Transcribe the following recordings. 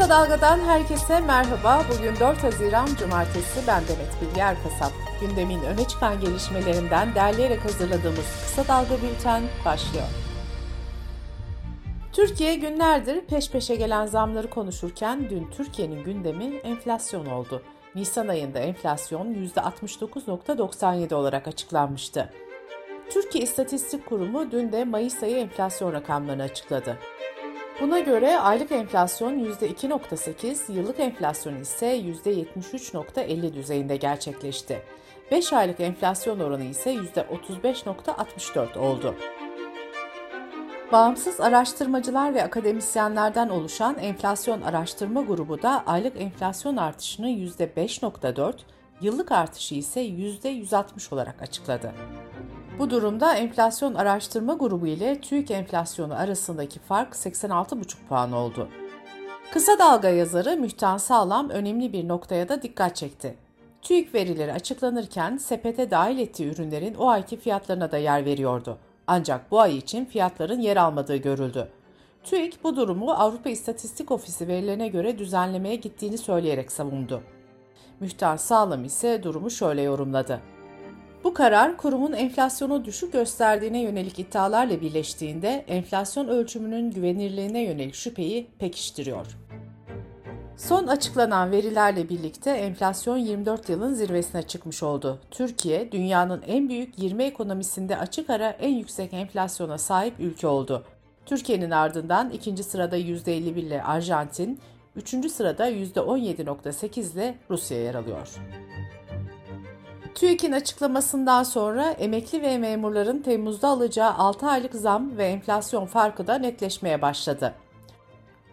Kısa Dalga'dan herkese merhaba. Bugün 4 Haziran Cumartesi. Ben Demet Bilge Erkasap. Gündemin öne çıkan gelişmelerinden derleyerek hazırladığımız Kısa Dalga Bülten başlıyor. Türkiye günlerdir peş peşe gelen zamları konuşurken dün Türkiye'nin gündemi enflasyon oldu. Nisan ayında enflasyon %69.97 olarak açıklanmıştı. Türkiye İstatistik Kurumu dün de Mayıs ayı enflasyon rakamlarını açıkladı. Buna göre aylık enflasyon %2.8, yıllık enflasyon ise %73.50 düzeyinde gerçekleşti. 5 aylık enflasyon oranı ise %35.64 oldu. Bağımsız araştırmacılar ve akademisyenlerden oluşan enflasyon araştırma grubu da aylık enflasyon artışını %5.4, yıllık artışı ise %160 olarak açıkladı. Bu durumda enflasyon araştırma grubu ile TÜİK enflasyonu arasındaki fark 86,5 puan oldu. Kısa dalga yazarı Mühtan Sağlam önemli bir noktaya da dikkat çekti. TÜİK verileri açıklanırken sepete dahil ettiği ürünlerin o ayki fiyatlarına da yer veriyordu. Ancak bu ay için fiyatların yer almadığı görüldü. TÜİK bu durumu Avrupa İstatistik Ofisi verilerine göre düzenlemeye gittiğini söyleyerek savundu. Mühtar Sağlam ise durumu şöyle yorumladı. Bu karar kurumun enflasyonu düşük gösterdiğine yönelik iddialarla birleştiğinde enflasyon ölçümünün güvenirliğine yönelik şüpheyi pekiştiriyor. Son açıklanan verilerle birlikte enflasyon 24 yılın zirvesine çıkmış oldu. Türkiye, dünyanın en büyük 20 ekonomisinde açık ara en yüksek enflasyona sahip ülke oldu. Türkiye'nin ardından ikinci sırada %51 ile Arjantin, üçüncü sırada %17.8 ile Rusya yer alıyor. TÜİK'in açıklamasından sonra emekli ve memurların Temmuz'da alacağı 6 aylık zam ve enflasyon farkı da netleşmeye başladı.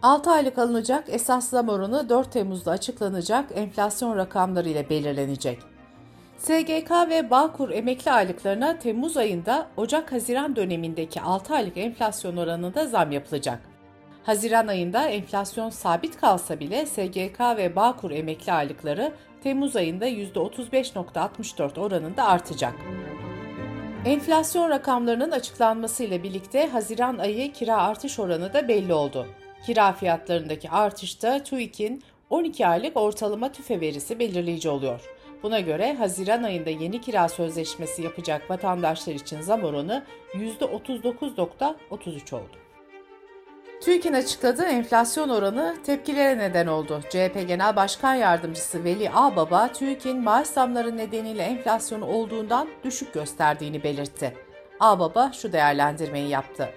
6 aylık alınacak esas zam oranı 4 Temmuz'da açıklanacak enflasyon rakamları ile belirlenecek. SGK ve Bağkur emekli aylıklarına Temmuz ayında Ocak-Haziran dönemindeki 6 aylık enflasyon oranında zam yapılacak. Haziran ayında enflasyon sabit kalsa bile SGK ve Bağkur emekli aylıkları Temmuz ayında %35.64 oranında artacak. Enflasyon rakamlarının açıklanmasıyla birlikte Haziran ayı kira artış oranı da belli oldu. Kira fiyatlarındaki artışta TÜİK'in 12 aylık ortalama tüfe verisi belirleyici oluyor. Buna göre Haziran ayında yeni kira sözleşmesi yapacak vatandaşlar için zam oranı %39.33 oldu. TÜİK'in açıkladığı enflasyon oranı tepkilere neden oldu. CHP Genel Başkan Yardımcısı Veli Ağbaba, TÜİK'in maaş zamları nedeniyle enflasyonu olduğundan düşük gösterdiğini belirtti. Ağbaba şu değerlendirmeyi yaptı.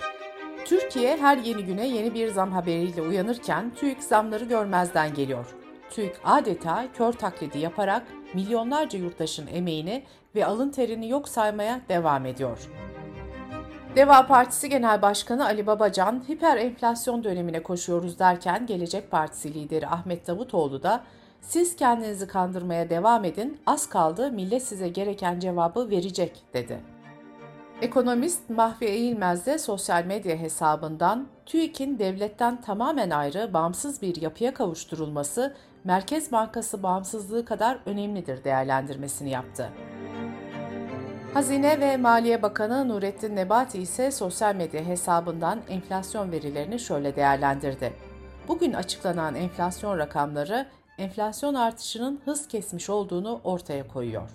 Türkiye her yeni güne yeni bir zam haberiyle uyanırken TÜİK zamları görmezden geliyor. TÜİK adeta kör taklidi yaparak milyonlarca yurttaşın emeğini ve alın terini yok saymaya devam ediyor. Deva Partisi Genel Başkanı Ali Babacan, hiper enflasyon dönemine koşuyoruz derken Gelecek Partisi lideri Ahmet Davutoğlu da siz kendinizi kandırmaya devam edin, az kaldı millet size gereken cevabı verecek dedi. Ekonomist Mahfi Eğilmez de sosyal medya hesabından TÜİK'in devletten tamamen ayrı, bağımsız bir yapıya kavuşturulması Merkez Bankası bağımsızlığı kadar önemlidir değerlendirmesini yaptı. Hazine ve Maliye Bakanı Nurettin Nebati ise sosyal medya hesabından enflasyon verilerini şöyle değerlendirdi. Bugün açıklanan enflasyon rakamları enflasyon artışının hız kesmiş olduğunu ortaya koyuyor.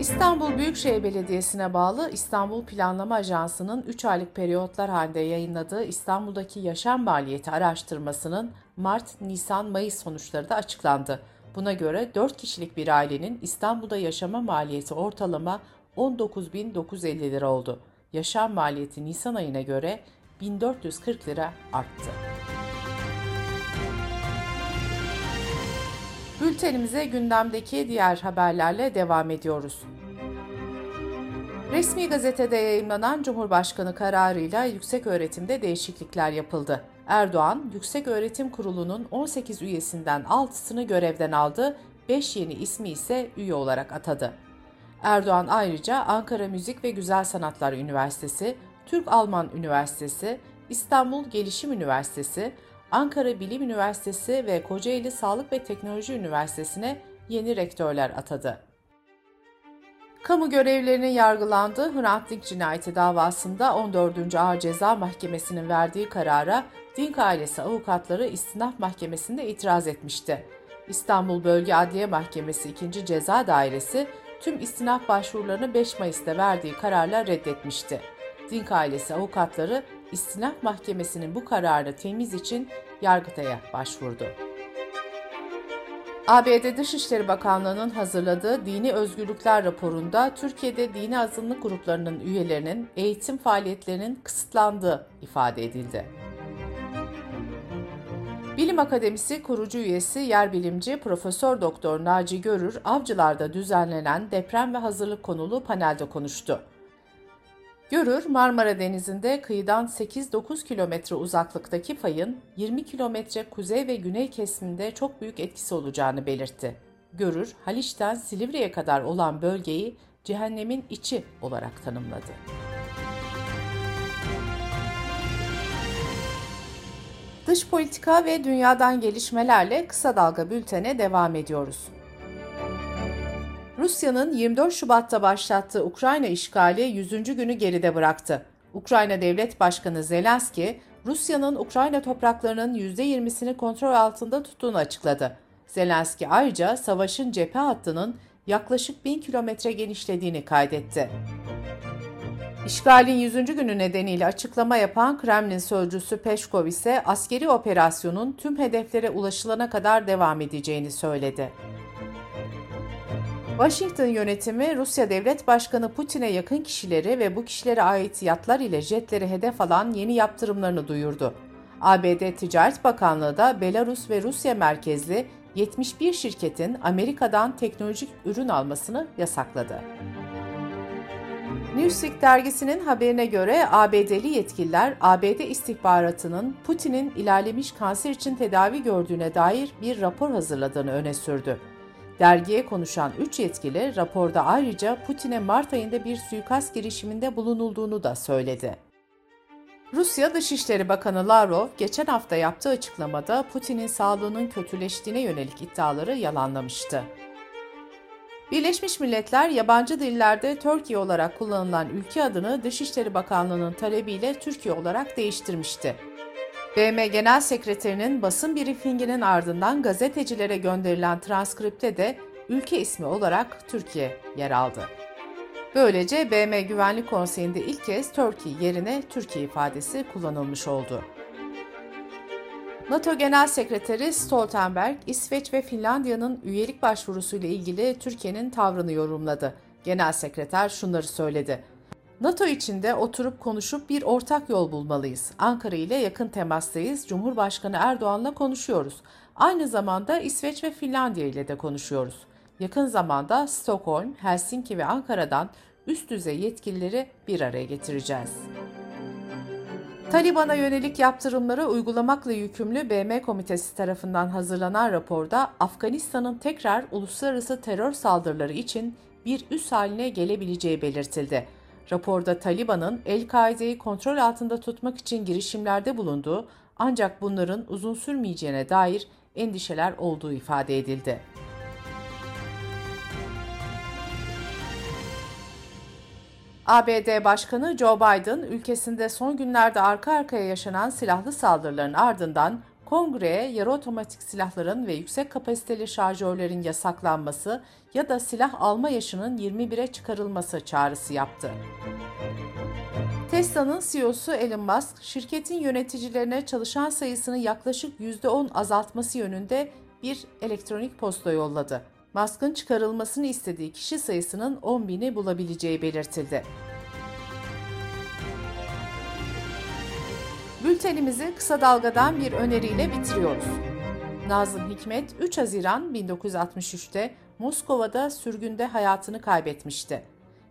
İstanbul Büyükşehir Belediyesi'ne bağlı İstanbul Planlama Ajansı'nın 3 aylık periyotlar halinde yayınladığı İstanbul'daki yaşam maliyeti araştırmasının Mart, Nisan, Mayıs sonuçları da açıklandı. Buna göre 4 kişilik bir ailenin İstanbul'da yaşama maliyeti ortalama 19.950 lira oldu. Yaşam maliyeti Nisan ayına göre 1440 lira arttı. Bültenimize gündemdeki diğer haberlerle devam ediyoruz. Resmi gazetede yayınlanan Cumhurbaşkanı kararıyla yüksek öğretimde değişiklikler yapıldı. Erdoğan, Yüksek Öğretim Kurulu'nun 18 üyesinden 6'sını görevden aldı, 5 yeni ismi ise üye olarak atadı. Erdoğan ayrıca Ankara Müzik ve Güzel Sanatlar Üniversitesi, Türk-Alman Üniversitesi, İstanbul Gelişim Üniversitesi, Ankara Bilim Üniversitesi ve Kocaeli Sağlık ve Teknoloji Üniversitesi'ne yeni rektörler atadı. Kamu görevlilerinin yargılandığı Hrant Dink cinayeti davasında 14. Ağır Ceza Mahkemesi'nin verdiği karara Dink ailesi avukatları istinaf mahkemesinde itiraz etmişti. İstanbul Bölge Adliye Mahkemesi 2. Ceza Dairesi tüm istinaf başvurularını 5 Mayıs'ta verdiği kararla reddetmişti. Dink ailesi avukatları istinaf mahkemesinin bu kararını temiz için Yargıtay'a başvurdu. ABD Dışişleri Bakanlığı'nın hazırladığı Dini Özgürlükler raporunda Türkiye'de dini azınlık gruplarının üyelerinin eğitim faaliyetlerinin kısıtlandığı ifade edildi. Bilim Akademisi kurucu üyesi yer bilimci Profesör Doktor Naci Görür, Avcılar'da düzenlenen deprem ve hazırlık konulu panelde konuştu. Görür, Marmara Denizi'nde kıyıdan 8-9 kilometre uzaklıktaki fayın 20 kilometre kuzey ve güney kesiminde çok büyük etkisi olacağını belirtti. Görür, Haliç'ten Silivri'ye kadar olan bölgeyi cehennemin içi olarak tanımladı. Dış politika ve dünyadan gelişmelerle kısa dalga bültene devam ediyoruz. Rusya'nın 24 Şubat'ta başlattığı Ukrayna işgali 100. günü geride bıraktı. Ukrayna Devlet Başkanı Zelenski, Rusya'nın Ukrayna topraklarının %20'sini kontrol altında tuttuğunu açıkladı. Zelenski ayrıca savaşın cephe hattının yaklaşık 1000 kilometre genişlediğini kaydetti. İşgalin 100. günü nedeniyle açıklama yapan Kremlin sözcüsü Peşkov ise askeri operasyonun tüm hedeflere ulaşılana kadar devam edeceğini söyledi. Washington yönetimi Rusya Devlet Başkanı Putin'e yakın kişileri ve bu kişilere ait yatlar ile jetleri hedef alan yeni yaptırımlarını duyurdu. ABD Ticaret Bakanlığı da Belarus ve Rusya merkezli 71 şirketin Amerika'dan teknolojik ürün almasını yasakladı. Newsweek dergisinin haberine göre ABD'li yetkililer ABD istihbaratının Putin'in ilerlemiş kanser için tedavi gördüğüne dair bir rapor hazırladığını öne sürdü. Dergiye konuşan 3 yetkili raporda ayrıca Putin'e Mart ayında bir suikast girişiminde bulunulduğunu da söyledi. Rusya Dışişleri Bakanı Lavrov geçen hafta yaptığı açıklamada Putin'in sağlığının kötüleştiğine yönelik iddiaları yalanlamıştı. Birleşmiş Milletler yabancı dillerde Türkiye olarak kullanılan ülke adını Dışişleri Bakanlığı'nın talebiyle Türkiye olarak değiştirmişti. BM Genel Sekreterinin basın briefinginin ardından gazetecilere gönderilen transkripte de ülke ismi olarak Türkiye yer aldı. Böylece BM Güvenlik Konseyi'nde ilk kez Türkiye yerine Türkiye ifadesi kullanılmış oldu. NATO Genel Sekreteri Stoltenberg, İsveç ve Finlandiya'nın üyelik başvurusuyla ilgili Türkiye'nin tavrını yorumladı. Genel Sekreter şunları söyledi. NATO içinde oturup konuşup bir ortak yol bulmalıyız. Ankara ile yakın temastayız. Cumhurbaşkanı Erdoğan'la konuşuyoruz. Aynı zamanda İsveç ve Finlandiya ile de konuşuyoruz. Yakın zamanda Stockholm, Helsinki ve Ankara'dan üst düzey yetkilileri bir araya getireceğiz. Taliban'a yönelik yaptırımları uygulamakla yükümlü BM Komitesi tarafından hazırlanan raporda Afganistan'ın tekrar uluslararası terör saldırıları için bir üs haline gelebileceği belirtildi. Raporda Taliban'ın El-Kaide'yi kontrol altında tutmak için girişimlerde bulunduğu ancak bunların uzun sürmeyeceğine dair endişeler olduğu ifade edildi. ABD Başkanı Joe Biden, ülkesinde son günlerde arka arkaya yaşanan silahlı saldırıların ardından Kongreye yarı otomatik silahların ve yüksek kapasiteli şarjörlerin yasaklanması ya da silah alma yaşının 21'e çıkarılması çağrısı yaptı. Tesla'nın CEO'su Elon Musk, şirketin yöneticilerine çalışan sayısını yaklaşık %10 azaltması yönünde bir elektronik posta yolladı. Musk'ın çıkarılmasını istediği kişi sayısının 10 bini bulabileceği belirtildi. Bültenimizi kısa dalgadan bir öneriyle bitiriyoruz. Nazım Hikmet 3 Haziran 1963'te Moskova'da sürgünde hayatını kaybetmişti.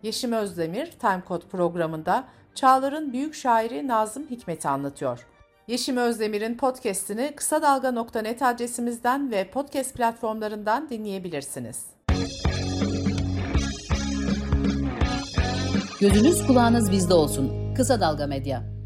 Yeşim Özdemir Time Code programında Çağlar'ın büyük şairi Nazım Hikmet'i anlatıyor. Yeşim Özdemir'in podcast'ini kısa dalga.net adresimizden ve podcast platformlarından dinleyebilirsiniz. Gözünüz kulağınız bizde olsun. Kısa Dalga Medya.